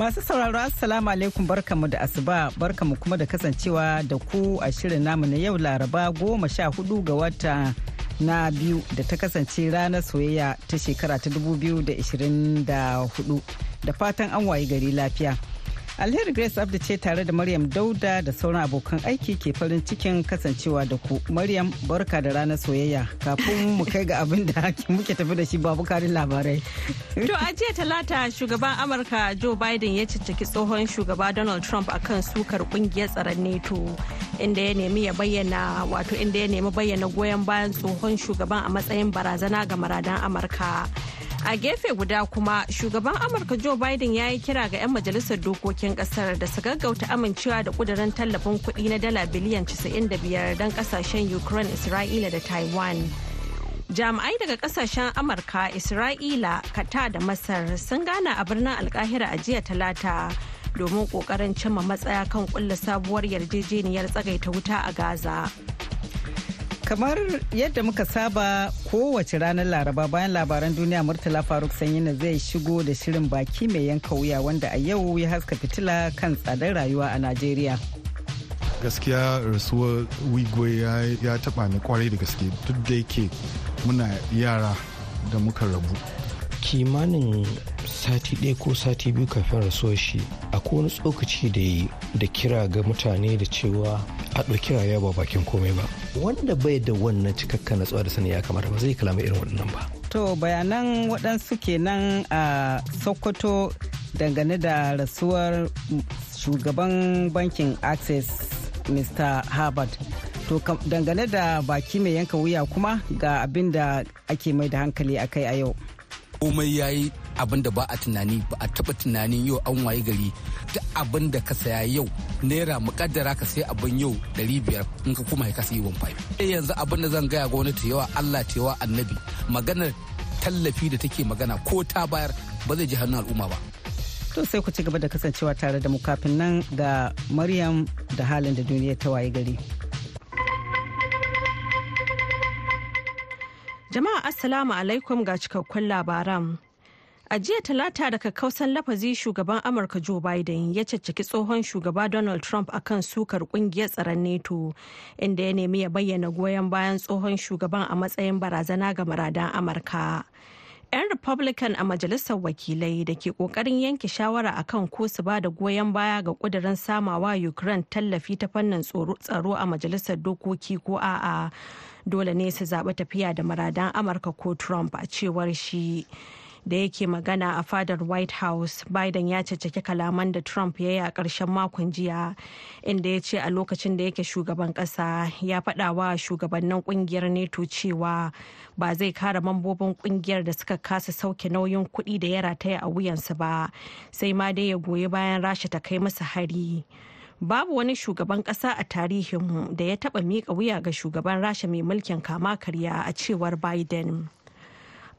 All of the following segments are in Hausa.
Masu sauraro Assalamu alaikum barkamu da asuba barkamu kuma da kasancewa da ku a shirin namu na yau Laraba goma sha huɗu ga wata na biyu da ta kasance ranar soyayya ta shekara ta 2024 da fatan an wayi gari lafiya. Alheri Grace Abdi ce tare da Maryam Dauda da sauran abokan aiki ke farin cikin kasancewa da ku. Maryam barka da ranar soyayya kafin mu kai ga abin da muke tafi da shi babu karin labarai. To a jiya talata shugaban Amurka Joe Biden ya cicciki tsohon shugaba Donald Trump akan sukar ƙungiyar tsaron NATO inda ya nemi ya bayyana wato inda ya nemi bayyana goyon bayan tsohon shugaban a matsayin barazana ga maradan Amurka. A gefe guda kuma shugaban amurka joe biden ya yi kira ga 'yan majalisar dokokin ƙasar da su gaggauta amincewa da kudirin tallafin kuɗi na dala biliyan 95 don ƙasashen ukraine isra'ila da taiwan. Jami'ai daga ƙasashen amurka isra'ila kata da masar sun gana a birnin alkahira a jiya talata domin ƙoƙarin cimma matsaya kan kulla sabuwar yarjejeniyar tsagaita wuta a gaza. Kamar yadda muka saba kowace ranar laraba bayan labaran duniya murtala faruk sanyina zai shigo da shirin baki mai yanka wuya wanda a yau ya haska fitila kan tsadar rayuwa a najeriya. Gaskiya rasuwar wigwe ya taba ni ƙwarai da gaske. Duk da yake muna yara da muka rabu. Kimanin sati ɗaya ko sati biyu kafin rasuwar shi akwai wani tsokaci da yi da kira ga mutane da cewa a ɗauki rayuwa ba bakin komai ba. Wanda bai da wannan cikakka natsuwa da sani ya kamata ba zai kalama irin waɗannan ba. To bayanan waɗansu kenan a sokoto dangane da rasuwar shugaban bankin access mr harvard to dangane da baki mai yanka wuya kuma ga abin da ake mai da hankali a kai a yau. Komai ya yi abin da ba a tunani ba a taba tunanin yau an waye gari. Duk abin da ka saya yau naira mukaddara ka sai abin yau ɗari biyar in ka kuma ka sayi wamfai yanzu abin da zan gaya gwamnati yawa Allah yawa annabi maganar tallafi da take magana ko ta bayar ba zai ji hannun al'umma ba. To sai ku ci gaba da kasancewa tare da mu kafin nan ga maryam da halin da duniya ta waye gari. Jama'a Assalamu alaikum ga cikakkun labaran. A jiya talata da kakkausan lafazi shugaban Amurka Joe Biden ya caccaki tsohon shugaba Donald Trump akan sukar ƙungiyar tsaron NATO inda ya nemi ya bayyana goyon bayan tsohon shugaban a matsayin barazana ga maradan Amurka. 'Yan Republican a Majalisar Wakilai da ke ƙoƙarin yanke shawara akan ko su ba da goyon baya ga kudirin samawa Ukraine tallafi ta fannin tsaro a Majalisar Dokoki ko a'a. dole ne su zaɓi tafiya da maradan amurka ko trump a cewar shi da yake magana a fadar white house biden ya caccaki kalaman da trump ya yi a ƙarshen makon jiya inda ya ce a lokacin da yake shugaban ƙasa ya faɗa wa shugabannin ƙungiyar neto cewa ba zai kare mambobin ƙungiyar da suka kasa sauke nauyin kuɗi da ya rataya a wuyansu ba sai ma dai ya goyi bayan rasha ta kai masa hari. Babu wani shugaban kasa a tarihinmu da ya taba miƙa wuya ga shugaban rasha mai mulkin kama karya a cewar biden.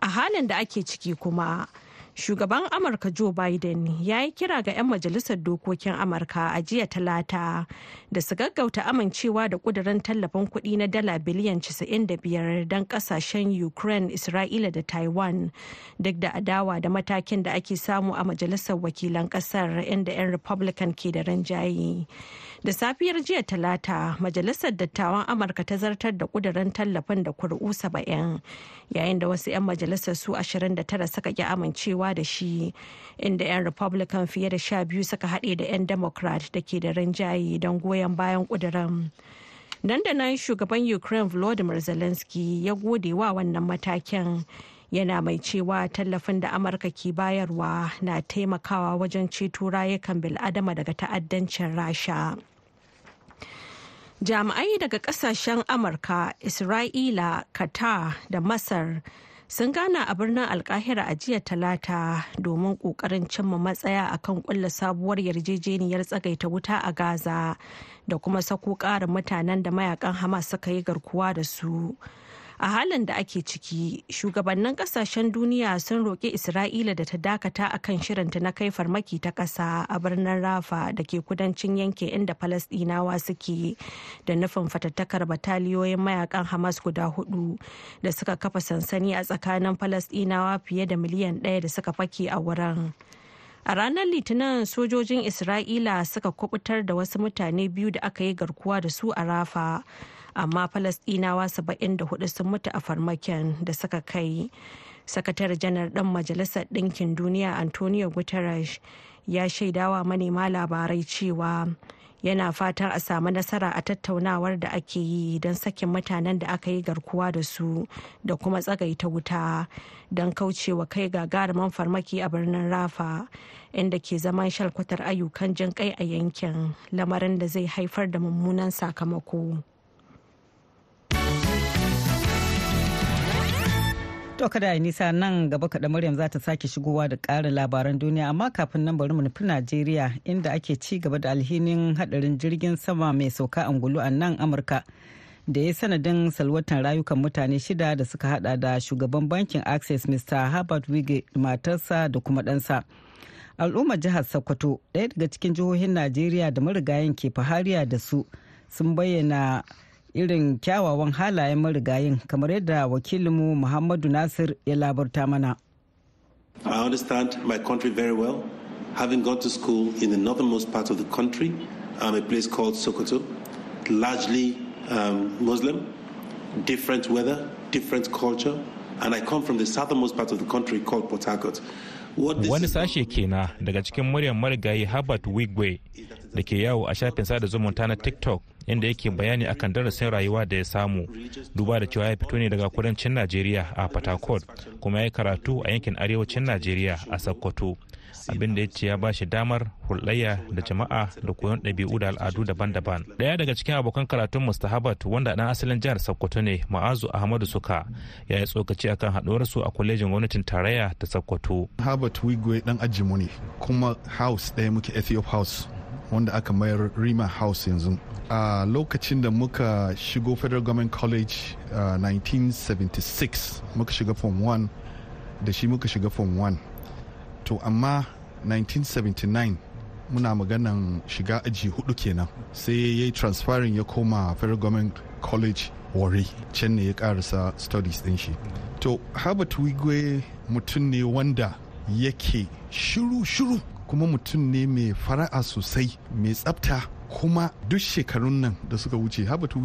A halin da ake ciki kuma. Shugaban amurka joe biden ya yi kira ga 'yan majalisar dokokin amurka a jiya talata da su gaggauta amincewa da kudirin tallafin kuɗi na dala biliyan 95 don ƙasashen ukraine isra'ila da taiwan duk da adawa da matakin da ake samu a majalisar wakilan ƙasar inda 'yan republican ke da rinjaye. Da safiyar jiya talata majalisar dattawan amurka ta zartar da kudirin tallafin da kuri'u 70 yayin da wasu 'yan majalisar su 29 suka ki amincewa da shi inda 'yan republican fiye da sha biyu suka haɗe da 'yan democrat da ke da rinjaye don goyon bayan kudirin nan da nan shugaban ukraine volodymyr zelensky ya gode wa wannan matakin. Yana mai cewa tallafin da amurka ke bayarwa na taimakawa wajen ceto rayukan bil'adama daga ta'addancin rasha. Jami'ai daga ƙasashen amurka isra'ila qatar da masar sun gana a birnin alkahira a jiya talata domin ƙoƙarin cimma matsaya akan kulla sabuwar yarjejeniyar tsagaita wuta a gaza da kuma sako ƙarin mutanen da mayaƙan hamas suka yi garkuwa da su. A halin da ake ciki shugabannin ƙasashen duniya sun roƙi isra'ila da ta dakata a kan shirinta na kai farmaki ta ƙasa a birnin rafa da ke kudancin yankin inda falasɗinawa suke da nufin fatattakar bataliyoyin mayaƙan hamas guda huɗu da suka kafa sansani a tsakanin falasɗinawa fiye da miliyan ɗaya da suka fake a wurin. A ranar litinin sojojin isra'ila suka kuɓutar da wasu mutane biyu da aka yi garkuwa da su a rafa amma falasdinawa 74 sun mutu a farmakin da suka kai sakatare janar ɗan majalisar ɗinkin duniya antonio guterres ya shaidawa manema labarai cewa yana fatan a samu nasara a tattaunawar da ake yi don sakin mutanen da aka yi garkuwa da su da kuma tsagaita wuta don kaucewa kai gagarumin farmaki a birnin rafa inda ke zaman shalkwatar ayyukan jin kai a yankin lamarin da zai haifar da mummunan sakamako. To kada yi nisa nan gaba kaɗa Maryam za ta sake shigowa da ƙarin labaran duniya amma kafin nan bari mu nufi Najeriya inda ake ci gaba da alhinin haɗarin jirgin sama mai sauka angulu a nan Amurka da ya sanadin salwatan rayukan mutane shida da suka hada da shugaban bankin Access Mr. Herbert Wige matarsa da kuma ɗansa. Al'ummar jihar Sokoto ɗaya daga cikin jihohin Najeriya da marigayen ke fahariya da su sun bayyana irin kyawawan halayen marigayin kamar yadda wakilinmu Muhammadu Nasir ya labarta mana. I understand my country very well, having gone to school in the northernmost part of the country, um, a place called Sokoto, largely um, Muslim, different weather, different culture, and I come from the southernmost part of the country called Port Harcourt. Wani sashe kenan daga cikin muryar marigayi Herbert Wigwe da ke yawo a shafin sada zumunta na TikTok inda yake bayani akan darasin rayuwa da ya samu duba da cewa ya fito ne daga kudancin Najeriya a Port kuma ya yi karatu a yankin arewacin Najeriya a Sokoto. abin da ya ce ya ba shi damar hulɗayya da jama'a da koyon ɗabi'u da al'adu daban-daban. Ɗaya daga cikin abokan karatun mustahabat wanda ɗan asalin jihar sokoto ne ma'azu ahmadu suka ya yi tsokaci akan haɗuwar su a kwalejin gwamnatin tarayya ta sokoto. Herbert Wigwe dan ajimu ne kuma house ɗaya muke Ethiop house. Wanda aka mayar Rima house yanzu. A lokacin da muka shigo Federal Government College uh, 1976 muka shiga form 1 da shi muka shiga form 1 to amma 1979 muna maganan shiga aji huɗu kenan. Sai ya yi transferring ya koma federal government college wari can ne ya karasa studies din shi. To herbert wigwe mutum ne wanda yake shiru-shiru kuma mutum ne mai fara'a sosai mai tsafta kuma duk shekarun nan da suka wuce habatu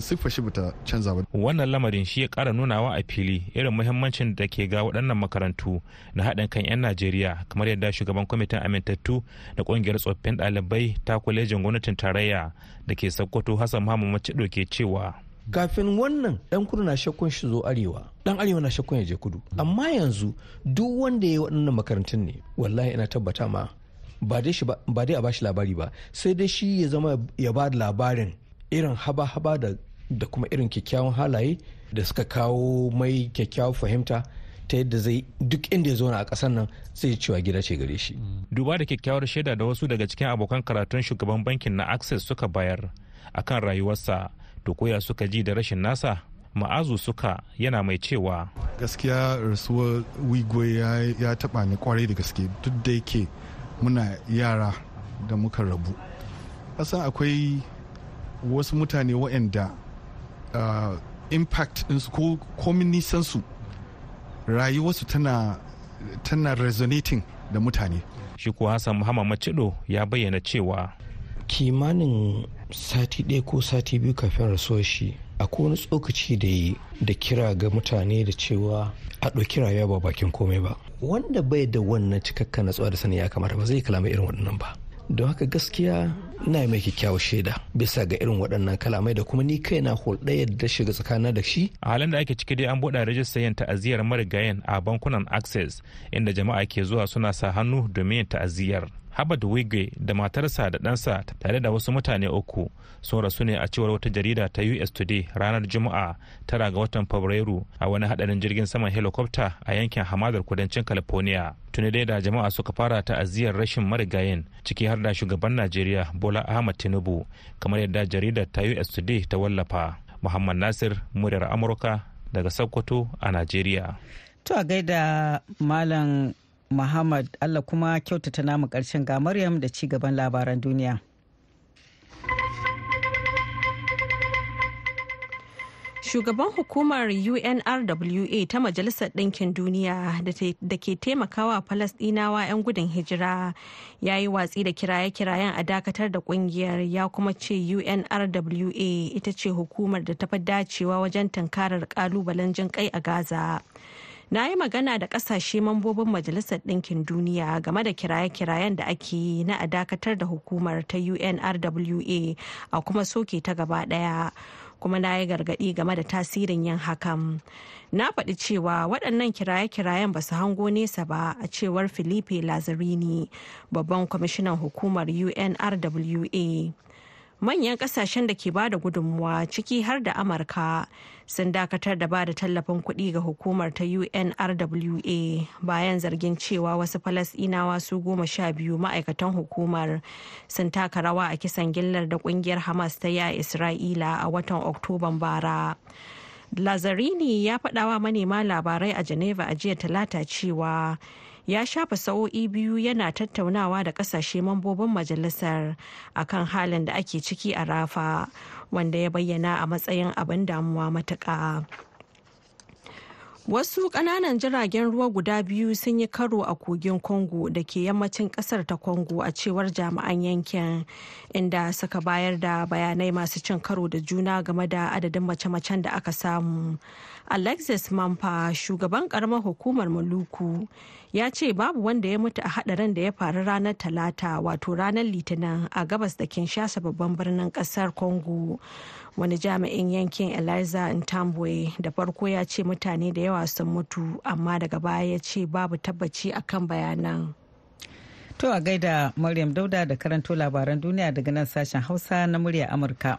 siffa shi bata canza ba. Wannan lamarin shi ya kara nunawa a fili irin muhimmancin da ke ga waɗannan makarantu na haɗin kan 'yan Najeriya kamar yadda shugaban kwamitin amintattu da ƙungiyar tsoffin ɗalibai ta kwalejin gwamnatin tarayya da ke Sokoto Hassan Macido ke cewa. Kafin wannan dan kudu na shakkun shi zo arewa. Dan arewa na shakkun ya je kudu. Amma yanzu duk wanda ya yi waɗannan makarantun ne wallahi ina tabbata ma ba dai a bashi labari ba. Sai dai shi ya zama ya ba da labarin irin haba-haba da kuma irin kyakkyawan halaye da suka kawo mai kyakkyawan fahimta ta yadda zai duk inda ya zauna a ƙasar nan zai cewa gida ce gare shi. Duba da kyakkyawar shaida da wasu daga cikin abokan karatun shugaban bankin na Access suka bayar akan rayuwarsa to koya suka ji da rashin nasa ma'azu suka yana mai cewa gaskiya rasuwar wigwe ya taba ni ƙwarai da gaske. Duk da yake muna yara da muka rabu. Kasan akwai wasu mutane waɗanda uh, impact ɗinsu ko komin nisansu rayuwarsu tana tana resonating da mutane. Shi kuwa hassan muhammad macido ya bayyana cewa kimanin sati ɗaya ko sati biyu kafin rasuwar shi akwai wani tsokaci da yi da kira ga mutane da cewa a ɗauki rayuwa ba bakin komai ba. Wanda bai da wannan cikakka natsuwa da sani ya kamata ba zai kalama irin waɗannan ba. Don haka gaskiya ina mai kyakkyawar shaida bisa ga irin waɗannan kalamai da kuma ni kaina hulɗa da shiga tsakanin da shi. A halin da ake ciki dai an buɗe rajistar yin ta'aziyar marigayen a bankunan access inda jama'a ke zuwa suna sa hannu domin yin ta'aziyar Habad Wige da matarsa da ɗansa tare da wasu mutane uku sun rasu ne a cewar wata jarida ta US Today ranar Juma'a tara ga watan Fabrairu a wani hadarin jirgin saman helicopter a yankin hamadar kudancin California. Tuni dai da jama'a suka fara ta'aziyar rashin marigayin ciki har da shugaban Najeriya Bola Ahmad Tinubu kamar yadda jaridar ta US Today ta wallafa. Muhammad Nasir muryar Amurka daga Sokoto a Najeriya. To a gaida Malam Muhammad Allah kuma kyautata namu ƙarshen ga Maryam da ci gaban labaran duniya. Shugaban hukumar UNRWA ta Majalisar Ɗinkin Duniya da ke taimakawa Falasɗinawa 'yan gudun hijira ya yi watsi da kiraye-kirayen a dakatar da ƙungiyar ya kuma ce UNRWA ita ce hukumar da ta fi dacewa wajen tunkarar kalubalen jin kai a Gaza. Na yi magana da ƙasashe mambobin majalisar ɗinkin duniya game da kiraye-kirayen da ake yi na a dakatar da hukumar ta unrwa a kuma soke ta gaba ɗaya kuma na yi gargaɗi game da tasirin yin hakan. Na faɗi cewa waɗannan kiraye-kirayen ba su hango nesa ba a cewar filipe lazzarini babban kwamishinan hukumar unrwa manyan ƙasashen da ke ba da gudunmuwa ciki har da amurka sun dakatar da ba da tallafin kuɗi ga hukumar ta unrwa bayan zargin cewa wasu falasɗinawa su goma sha biyu ma'aikatan hukumar sun taka rawa a kisan gillar da ƙungiyar hamas ta yi a isra'ila a watan oktoban bara. Lazarini ya faɗawa manema labarai a geneva a jiya talata cewa ya shafa sa'o'i biyu yana tattaunawa da ƙasashe mambobin majalisar akan halin da ake ciki a rafa wanda ya bayyana a matsayin abin damuwa matuƙa. Wasu ƙananan jiragen ruwa guda biyu sun yi karo a kogin Congo da ke yammacin ƙasar ta Congo a cewar jami'an yankin inda suka bayar da bayanai masu cin karo da juna game da adadin mace-macen da aka samu. Alexis Mampa, shugaban ƙaramar hukumar Maluku, ya ce babu wanda ya mutu a hadarin da ya faru ranar Talata wato ranar Litinin a gabas da Kinshasa babban birnin ƙasar Congo. wani jami'in yankin eliza ntambwe da farko ya ce mutane da yawa sun mutu amma daga baya ya ce babu tabbaci akan bayanan to a gaida maryam dauda da karanto labaran duniya daga nan sashen hausa na murya amurka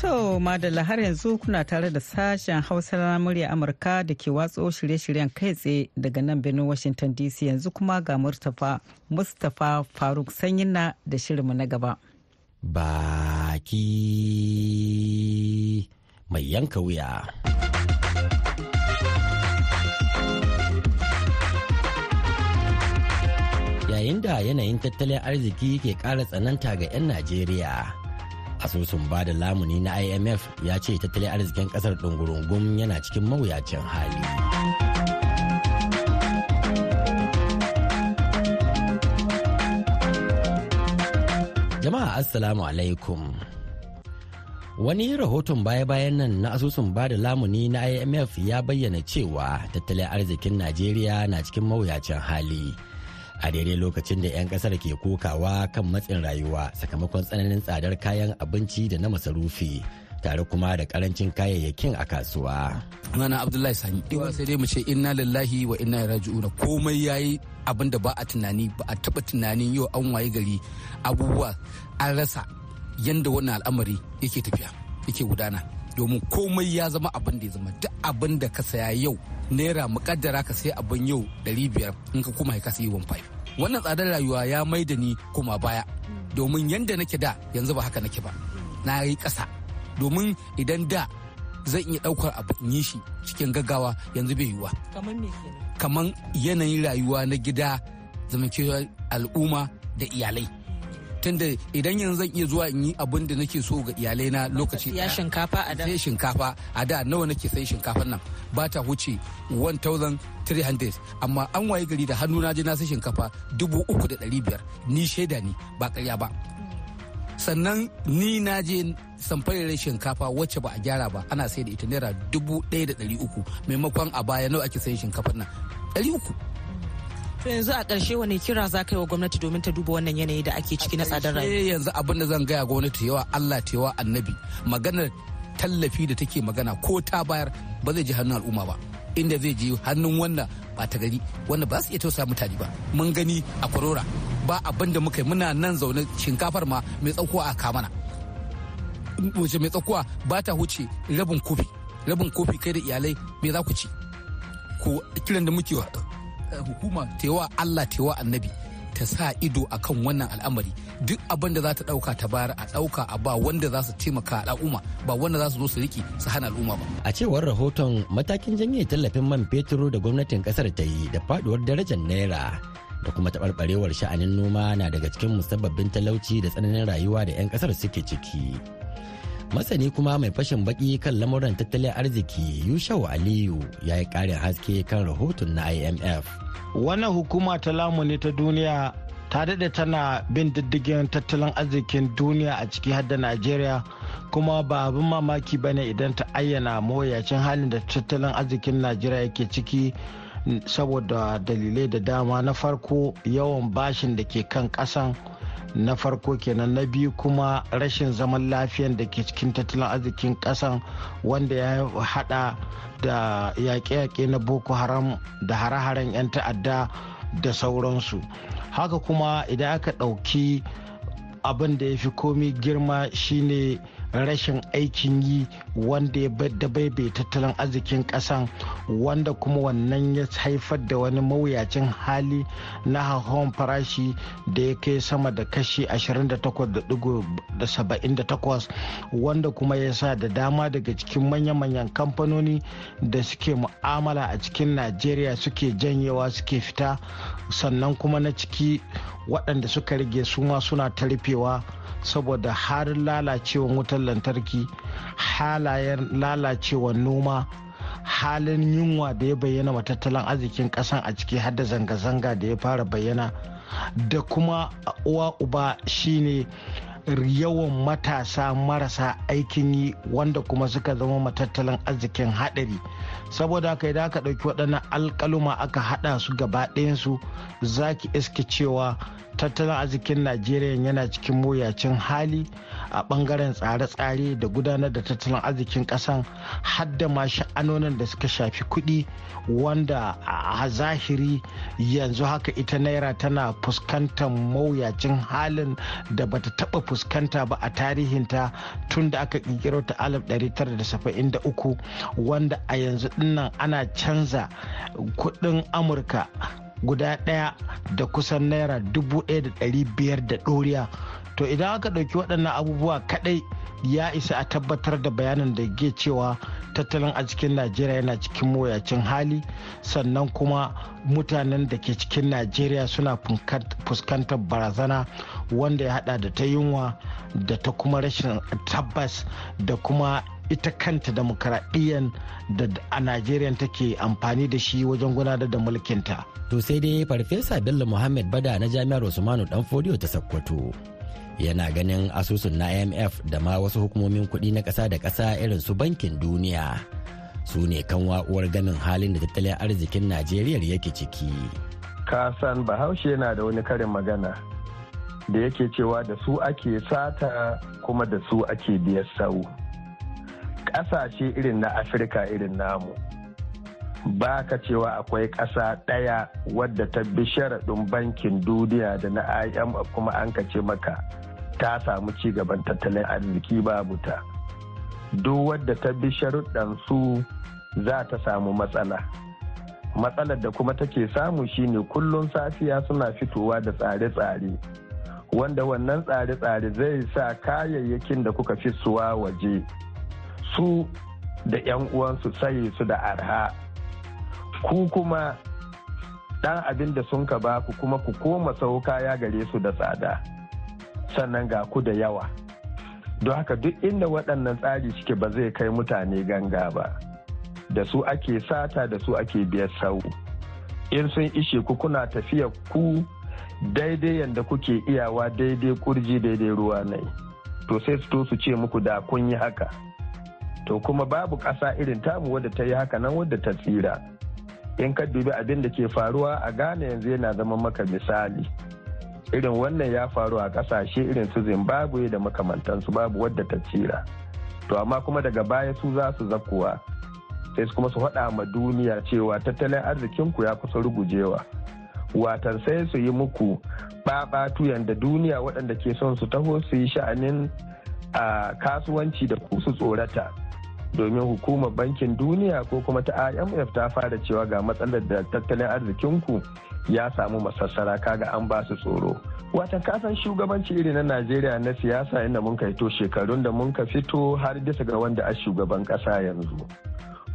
To madalla har yanzu kuna tare da sashen hausa na murya Amurka da ke watso shirye-shiryen kai tsaye daga nan birnin Washington DC yanzu kuma ga Mustapha Mustapha Faruk Sanyina da shirinmu na gaba. Baki mai yanka wuya. Yayin da yanayin tattalin arziki ke ƙara tsananta ga 'yan Najeriya. Asusun ba da lamuni na imf ya ce tattalin arzikin ƙasar ɗungurungun yana cikin mawuyacin hali. Jama'a assalamu alaikum. Wani rahoton baya-bayan nan na asusun ba da lamuni na imf ya bayyana cewa tattalin arzikin najeriya na cikin mawuyacin hali. A daidai lokacin da 'yan ƙasar ke kokawa kan matsin rayuwa sakamakon tsananin tsadar kayan abinci da na masarufi tare kuma da ƙarancin kayayyakin a kasuwa. Mana Abdullahi Sani, iwa sai dai mu ce inna lillahi wa inna raji'un. Komai yayi abin da ba a tunani ba a taba tunanin yau an waye gari abubuwa an rasa yanda wannan al'amari yake tafiya yake gudana. Domin komai ya zama abin da ya zama. Duk abin da ka saya yau naira mukaddara ka sai abin yau 500 in ka kuma ka sai 15 wannan tsadar rayuwa ya mai da ni kuma baya. Domin yanda nake da yanzu ba haka nake ba. Na yi ƙasa. Domin idan da zan iya ɗaukar abu in yi shi cikin gaggawa yanzu bai yiwuwa. Kamar yanayin rayuwa na gida zamantakewar al'umma da iyalai. Tunda idan yanzu zan iya zuwa in yi abin da nake so ga iyalai na lokaci ya shinkafa a da. Sai shinkafa. A da nawa nake sai shinkafan nan? Ba ta huce 1300 amma an waye gari da hannu na je na sai shinkafa 3500 ni shaida ne ba karya ba. Sannan ni na je samfarin shinkafa wacce ba a gyara ba ana sai da ita naira 1300 maimakon a baya nawa ake sayin shinkafan nan? 300 To yanzu a ƙarshe wani kira za ka yi wa gwamnati domin ta duba wannan yanayi da ake ciki na tsadar rayuwa. yanzu abin da zan gaya gwamnati yawa Allah ta yawa annabi maganar tallafi da take magana ko ta bayar ba zai je hannun al'umma ba. Inda zai je hannun wannan ba ta gari wanda ba su iya tausaya mutane ba. Mun gani a kwarora ba abin da muka yi muna nan zaune shinkafar ma mai tsakuwa a kamana wace mai tsakuwa ba ta huce rabin kofi rabin kofi kai da iyalai me za ku ci? Ko kiran da muke hukuma tewa Allah tewa annabi ta sa ido akan wannan al'amari. Duk abin da za ta ɗauka ta bayar a ɗauka a ba wanda za su taimaka al'umma ba wanda za su zo su riki su hana al'umma ba. A cewar rahoton matakin janye tallafin man fetur da gwamnatin ƙasar ta yi da faduwar darajar naira da kuma taɓarɓarewar sha'anin noma na daga cikin musabbabin talauci da tsananin rayuwa da 'yan ƙasar suke ciki. Masani kuma mai fashin baki kan lamuran tattalin arziki yushau aliyu ya yi ƙarin haske kan rahoton na imf wannan hukuma ta lamuni ta duniya ta daɗe tana bin diddigin tattalin arzikin duniya a ciki har da najeriya kuma ba abin mamaki ba ne idan ta ayyana mawuyacin halin da tattalin arzikin najeriya yake ciki saboda dalilai da dama. Na farko yawan bashin da ke kan ƙasan na farko kenan. Na biyu kuma rashin zaman lafiyan da ke cikin tattalin arzikin kasan wanda ya hada da yaƙe-yaƙe na boko haram da hare-haren 'yan ta'adda da sauransu. Haka kuma idan aka ɗauki abin da ya fi komi girma shine rashin aikin yi wanda ya bai tattalin arzikin kasan wanda kuma wannan ya haifar da wani mawuyacin hali na hauhawan farashi da ya kai sama da kashi 28.78 wanda kuma ya sa da dama daga cikin manya-manyan kamfanoni da suke mu'amala a cikin najeriya suke janyewa suke fita sannan kuma na ciki waɗanda suka rage suma suna ta rufewa saboda harin lalacewan wutar lantarki halayen lalacewan noma halin yunwa da ya bayyana wa tattalin arzikin kasan a ciki har da zanga-zanga da ya fara bayyana da kuma uwa uba shine yawan matasa marasa aikin yi wanda kuma suka zama matattalin arzikin haɗari. Saboda haka idan aka ɗauki waɗannan alƙaluma aka haɗa su gaba ɗayansu za ki iske cewa tattalin arzikin najeriya yana cikin mawuyacin hali a ɓangaren tsare-tsare da gudanar da tattalin arzikin ƙasan hadda ma sha'anonin da suka shafi kuɗi wanda a zahiri yanzu haka ita naira tana fuskantar mawuyacin halin da bata taɓa fuskanta ba a tarihinta tun da aka ƙirƙiro ta 1973 wanda a yanzu ɗin nan ana canza kuɗin amurka guda ɗaya da kusan naira dubu ɗaya da ɗari biyar da to idan aka ɗauki waɗannan abubuwa kaɗai ya isa a tabbatar da bayanin da ke cewa tattalin arzikin najeriya yana cikin mawuyacin hali sannan kuma mutanen da ke cikin najeriya suna fuskantar barazana wanda ya hada da ta yunwa da ta kuma rashin tabbas da kuma ita kanta demokaradiyyar da a najeriya take amfani da shi wajen gudanar da mulkinta. to sai dai farfesa bello muhammad ba da na jami'ar usmanu dan fodiyo ta sakkwato yana ganin asusun na imf da ma wasu hukumomin kuɗi na ƙasa da ƙasa irin su bankin duniya. Su ne kan wa'uwar ganin halin da tattalin arzikin najeriya yake ciki. Kasan bahaushe yana da wani karin magana da yake cewa da su ake sata kuma da su ake biyar sau. Ƙasashe irin na afirka irin namu ba ka cewa akwai ƙasa ɗaya wadda ta bi sharaɗin bankin duniya da na imf kuma an ka ce maka ta samu ci gaban tattalin arziki babu ta. Duk wadda ta bi sharuɗan su za ta samu matsala. Matsalar da kuma take samu shine kullum safiya suna fitowa da tsare-tsare wanda wannan tsare-tsare zai sa kayayyakin da kuka fi suwa waje su da 'yan uwansu saye su da arha. Ku kuma ɗan abin da sun ka baku kuma ku koma sau kaya gare su da tsada. Sannan ga ku da yawa. Don haka duk inda waɗannan tsari suke ba zai kai mutane ganga ba. Da su ake sata da su ake biyar sau. In sun ishe ku kuna tafiya ku daidai yadda kuke iyawa daidai kurji daidai ruwa nai. To sai su to su ce muku da kun yi haka. To kuma babu ƙasa irin tamu wadda ta yi haka nan wadda ta tsira. In ka dubi abin da ke faruwa a ghana yanzu yana zama maka misali. Irin wannan ya faru a ƙasashe irin su zimbabwe da makamantansu babu wadda ta tsira. To amma kuma daga baya su za su zakuwa. Sai kuma su faɗa ma duniya cewa tattalin arzikinku ya kusa rugujewa. Watan sai su yi muku ɓaɓatu yadda duniya waɗanda ke son su taho su yi sha'anin a kasuwanci da ku su tsorata. Domin hukumar bankin duniya ko kuma ta imf ta fara cewa ga matsalar da tattalin arzikinku ya samu masassara kaga an ba su tsoro. Watan kasan shugabanci iri na najeriya na siyasa inda mun kai to shekarun da mun ka fito har bisa ga wanda a shugaban kasa yanzu.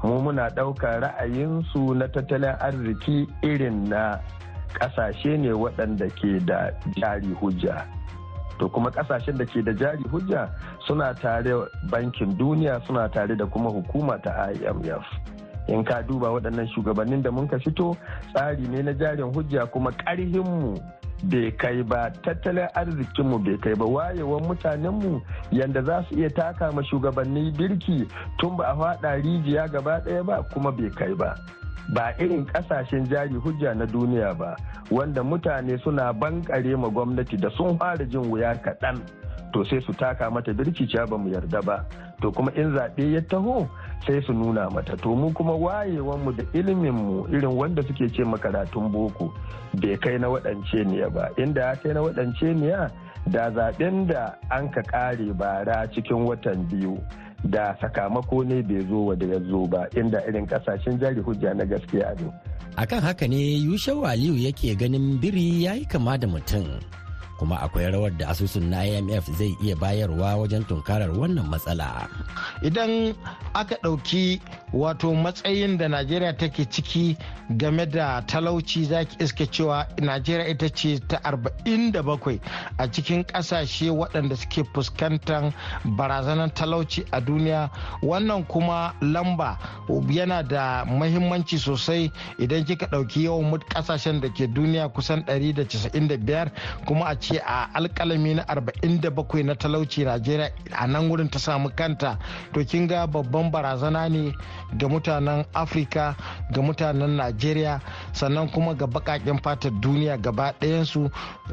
Mu muna ɗaukar ra'ayinsu na tattalin arziki irin na ƙasashe ne waɗanda ke da jari hujja. To kuma ƙasashen da ke da jari hujja suna tare bankin duniya suna tare da kuma hukuma ta imf in ka duba waɗannan shugabannin da mun ka fito tsari ne na jarin hujja kuma ƙarhinmu bai kai ba tattalin arzikinmu bai kai ba wayewan mutanenmu yadda za su iya taka ma shugabanni birki tun ba a faɗa rijiya gaba ɗaya ba kuma bai kai ba. Ba irin ƙasashen jari hujja na duniya ba wanda mutane suna bankare ma gwamnati da sun fara jin wuya kaɗan. To sai su taka mata birki ba mu yarda ba. To kuma in zaɓe ya taho sai su nuna mata. To mu kuma wayewanmu da iliminmu irin wanda suke ce makaratun boko bai kai na waɗance niya ba. Inda ya kai na waɗance niya da zaɓen da an ka ƙare bara cikin watan biyu da sakamako ne bai zo wa da ya zo ba inda irin ƙasashen jari hujja na gaskiya ne. akan haka ne yushau aliyu yake ganin biri ya yi kama da mutum kuma akwai rawar da asusun na imf zai iya bayarwa wajen tunkarar wannan matsala. Idan aka ɗauki wato matsayin da najeriya take ciki game da talauci zaki iska cewa najeriya ita ce ta 47 a cikin ƙasashe waɗanda suke fuskantar barazanar talauci a duniya. Wannan kuma lamba yana da mahimmanci sosai idan kika ɗauki yawan ƙasashen da ke duniya kusan 195 kuma a ce a alkalami na 47 na talauci najeriya a nan wurin ta samu kanta. To kin ga babban barazana ne ga mutanen afirka ga mutanen najeriya sannan kuma ga bakaken fatar duniya gaba ɗayansu.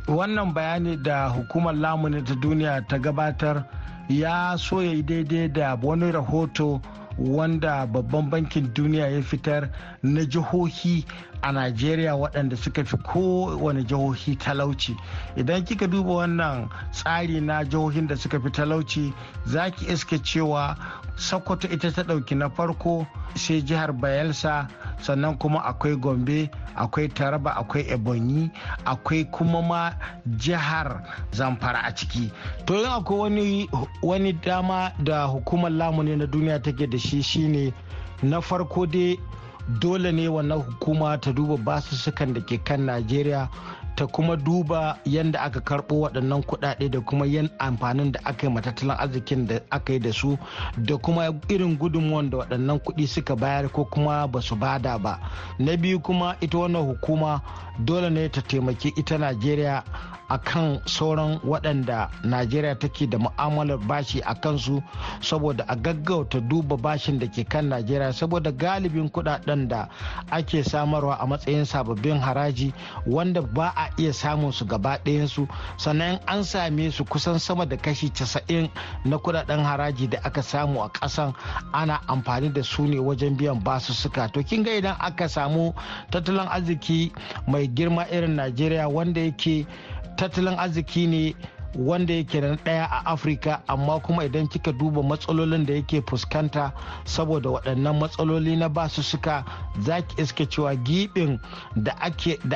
Wannan bayani da hukumar lamuni ta duniya ta gabatar ya so ya yi daidai da wani rahoto wanda babban bankin duniya ya fitar na jihohi a najeriya waɗanda suka fi kowane jihohi talauci. Idan kika duba wannan tsari na jihohin da suka fi talauci za ki iska cewa sokoto ita ta ɗauki na farko sai jihar bayelsa sannan kuma akwai gombe akwai taraba akwai ebonyi akwai kuma ma jihar zamfara a ciki. To yin akwai wani, wani dama da hukumar lamuni na duniya take da shi shine na farko dai dole ne wannan hukuma ta duba basussukan da ke kan najeriya ta kuma duba yadda aka karɓo waɗannan kuɗaɗe da kuma yan amfanin da aka yi matattalin arzikin da aka yi da su da kuma irin gudunmuwan da waɗannan kuɗi suka bayar ko kuma ba su ba da ba. Na biyu kuma ita wannan hukuma dole ne ta taimaki ita najeriya a kan sauran waɗanda najeriya take da mu'amalar bashi a kansu saboda a gaggauta duba bashin da ke kan najeriya saboda galibin kuɗaɗen da ake samarwa a matsayin sababbin haraji wanda ba a iya samun su gaba ɗayansu sannan an same su kusan sama da kashi casa'in na kuɗaɗen haraji da aka samu a ƙasan ana amfani da su ne wajen biyan basussuka. To kin ga idan aka samu tattalin arziki mai girma irin najeriya wanda yake tattalin arziki ne wanda yake na ɗaya a afirka amma kuma idan kika duba matsalolin da yake fuskanta saboda waɗannan matsaloli na ba su suka za ki iska cewa giɓin da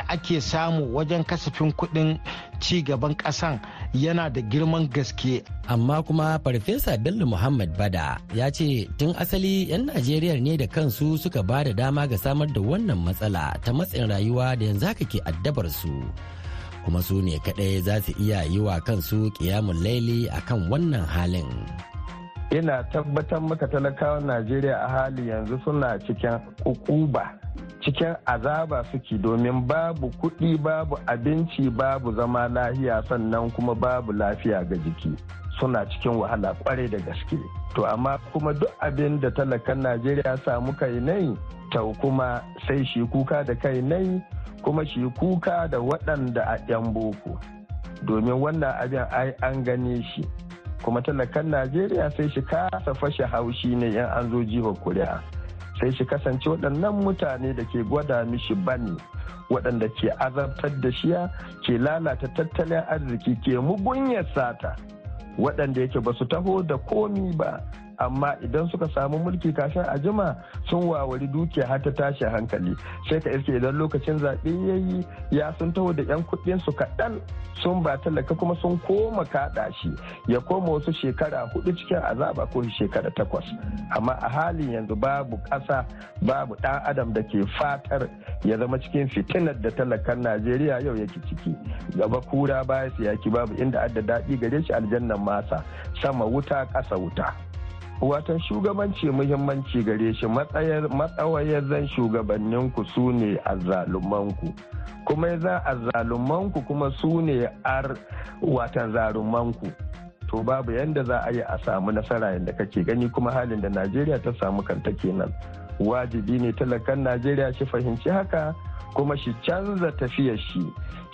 ake samu wajen kasafin kuɗin ci gaban ƙasan yana da girman gaske. Amma kuma farfesa bello muhammad ba da ya ce tun asali 'yan najeriya ne da kansu suka ba da dama ga samar da wannan matsala ta matsin rayuwa da yanzu haka ke addabar su. Kuma su ne kaɗai za su iya yi wa kansu ƙiyamun laili a kan wannan halin. Ina tabbatar maka talakawan Najeriya a hali yanzu suna cikin ukuba. cikin azaba suke domin babu kuɗi babu abinci babu zama lahiya sannan kuma babu lafiya ga jiki suna cikin wahala ƙwarai da gaske to amma kuma duk abin da talakan najeriya samu kai nai tau kuma sai shi kuka da kai nai kuma shi kuka da waɗanda a 'yan boko. Domin wannan abin ai an gane shi. Kuma talakan najeriya sai shi kasa fashe haushi ne yan an zo jihar kuri'a. Sai shi kasance waɗannan mutane da ke gwada mishi ba ne waɗanda ke azabtar da shiya ke lalata tattalin arziki ke mugunyar sata waɗanda yake ba su taho da komi ba. Amma idan suka samu mulki kafin a jima sun wawari dukiya har ta tashi hankali. Sai ka iske idan lokacin zaɓe ya yi ya sun taho da 'yan kuɗin su kaɗan sun ba talaka kuma sun koma kaɗa shi. Ya koma wasu shekara huɗu cikin azaba ko shekara takwas. Amma a halin yanzu babu ƙasa babu ɗan adam da ke fatar ya zama cikin fitinar da talakan najeriya yau yake ciki. Gaba kura baya yaki babu inda adda daɗi gare shi aljannan masa. Sama wuta ƙasa wuta. Watan shugabanci muhimmanci gare shi matsawayar zan shugabanninku su ne azzalumanku. Kuma ya zan azzalumanku kuma su ne ar watan zarumanku. To babu yadda za a yi a samu nasara yadda kake gani kuma halin da najeriya ta samu kanta kenan. Wajibi ne talakan najeriya shi fahimci haka kuma shi canza tafiyar shi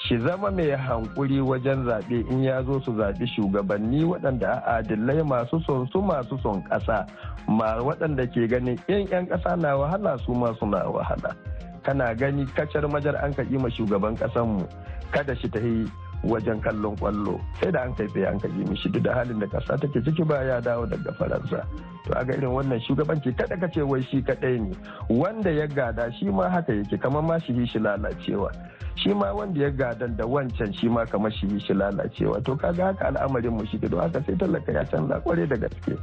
shi zama mai hankuri wajen zaɓe in ya zo su zaɓi shugabanni waɗanda a adillai masu son su masu son ƙasa ma waɗanda ke ganin in 'yan ƙasa na wahala su ma suna wahala. Kana gani kacar majar an kaɗi ma shugaban ƙasanmu kada shi ta yi wajen kallon ƙwallo. Sai da an kai tsaye an kaji mishi duk da halin da kasa take ciki ba ya dawo daga faransa. To a ga irin wannan shugabanci kada ka ce wai shi kadai ne. Wanda ya gada shi ma haka yake kamar ma shi shi lalacewa. Shi ma wanda ya gadan da wancan shi ma kamar shi shi lalacewa. To kaga haka al'amarin mu shi don haka sai talaka ya canza kware da gaske.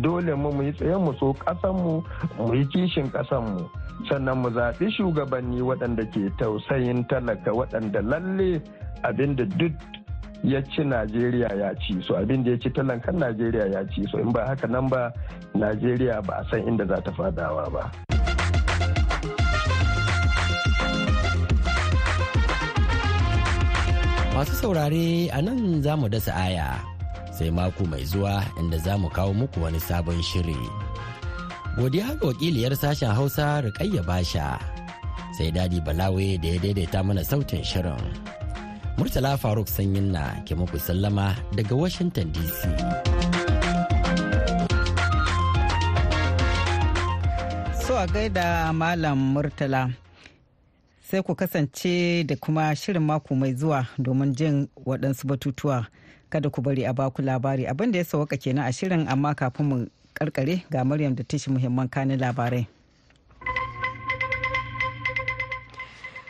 Dole mu mu yi tsayen mu so kasan mu mu yi kishin kasan mu. Sannan mu zaɓi shugabanni waɗanda ke tausayin talaka waɗanda lalle abin da duk ya ci najeriya ya ci so abin da ya ci talankan najeriya ya ci so in ba haka nan ba najeriya ba a san inda za ta fadawa ba. Masu saurare a nan za mu dasa aya sai mako mai zuwa inda za mu kawo muku wani sabon shiri. Godiya ga wakiliyar sashen hausa rikayya basha. Sai daɗi balawe da ya daidaita mana sautin shirin. Murtala Faruk Sanyin na ke muku sallama daga Washington DC. So a gaida Malam Murtala. Sai ku kasance da kuma shirin mako mai zuwa domin jin waɗansu batutuwa. Kada ku bari a baku labari abin da ya sauka kenan a shirin amma kafin mu karkare ga Maryam da tashi muhimman kanin labarai.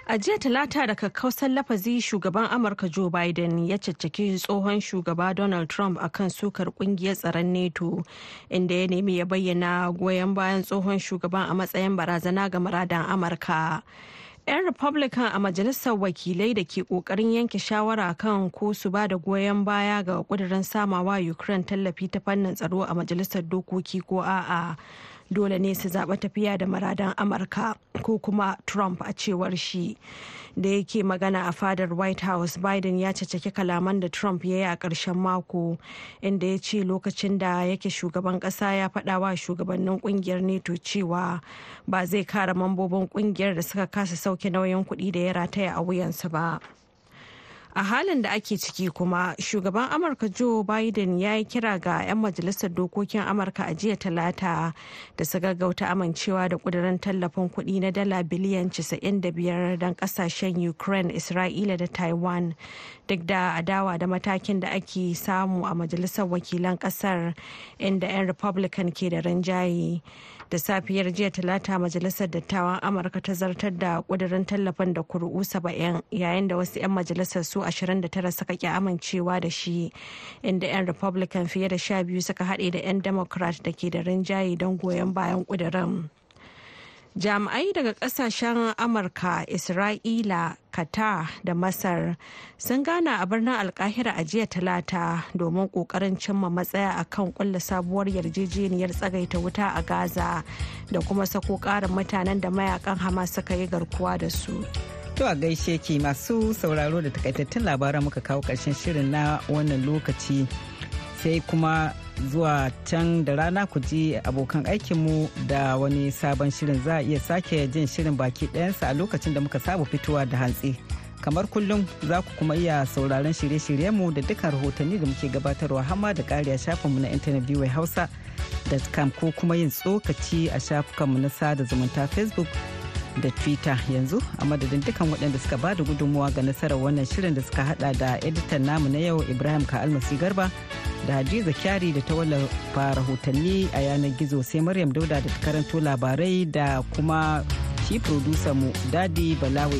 A jiya talata da kakkausan lafazi shugaban Amurka Joe Biden ya caccaki tsohon shugaba Donald Trump akan sukar ƙungiyar tsaron NATO inda ya nemi ya bayyana goyon bayan tsohon shugaban a matsayin barazana ga muradan Amurka. 'yan republican a majalisar wakilai da ke ƙoƙarin yanke shawara kan ko su ba da goyon baya ga kudirin samawa ukraine tallafi ta fannin tsaro a majalisar dokoki ko a'a dole ne su zaɓa tafiya da maradan amurka ko kuma trump a cewar shi da yake magana a fadar white house biden ya caceki kalaman da trump ya yi a ƙarshen mako inda ya ce lokacin da yake shugaban ƙasa ya faɗa wa shugabannin ƙungiyar neto cewa ba zai kare mambobin ƙungiyar da suka kasa sauke nauyin kuɗi da ya rataya a wuyansu ba. A halin da ake ciki kuma shugaban amurka joe biden ya yi kira ga 'yan majalisar dokokin amurka a jiya talata da su gaggauta amincewa da kudirin tallafin kuɗi na dala biliyan 95 don ƙasashen ukraine isra'ila da taiwan. Duk da adawa da matakin da ake samu a majalisar wakilan ƙasar inda 'yan republican ke da rinjaye. Da safiyar jiya talata majalisar dattawan amurka ta zartar da kudirin tallafin da kuri'u 70 yayin da wasu 'yan majalisar su 29 suka ki amincewa da shi inda 'yan republican fiye da 12 suka haɗe da 'yan democrat da ke da rinjaye don goyon bayan kudirin. Jami'ai daga ƙasashen amurka isra'ila qatar da masar sun gana a birnin alkahira a jiya talata domin ƙoƙarin cimma matsaya a kan kulla sabuwar yarjejeniyar tsagaita wuta a gaza da kuma sako karin mutanen da mayaƙan hamas suka yi garkuwa da su. To a gaishe ki masu sauraro da takaitattun labaran muka kawo ƙarshen shirin na wannan lokaci. Sai kuma zuwa can da rana ku ji abokan aikinmu da wani sabon shirin. Za a iya sake jin shirin baki ɗayansa a lokacin da muka saba fitowa da hantsi. Kamar kullum za ku kuma iya sauraron shirye-shiryenmu da dukkan rahotanni da muke gabatarwa hama da ƙari a shafinmu na intanet biyu hausa.com ko kuma yin tsokaci a shafukanmu na sada zumunta facebook da twitter yanzu a madadin dukkan waɗanda suka ba da gudunmuwa ga nasarar wannan shirin da suka hada da editan namu na yau ibrahim ka almasi garba da hadiza kyari da ta wallafa rahotanni a yanar gizo sai maryam dauda da ta karanto labarai da kuma shi producer mu daɗi balawi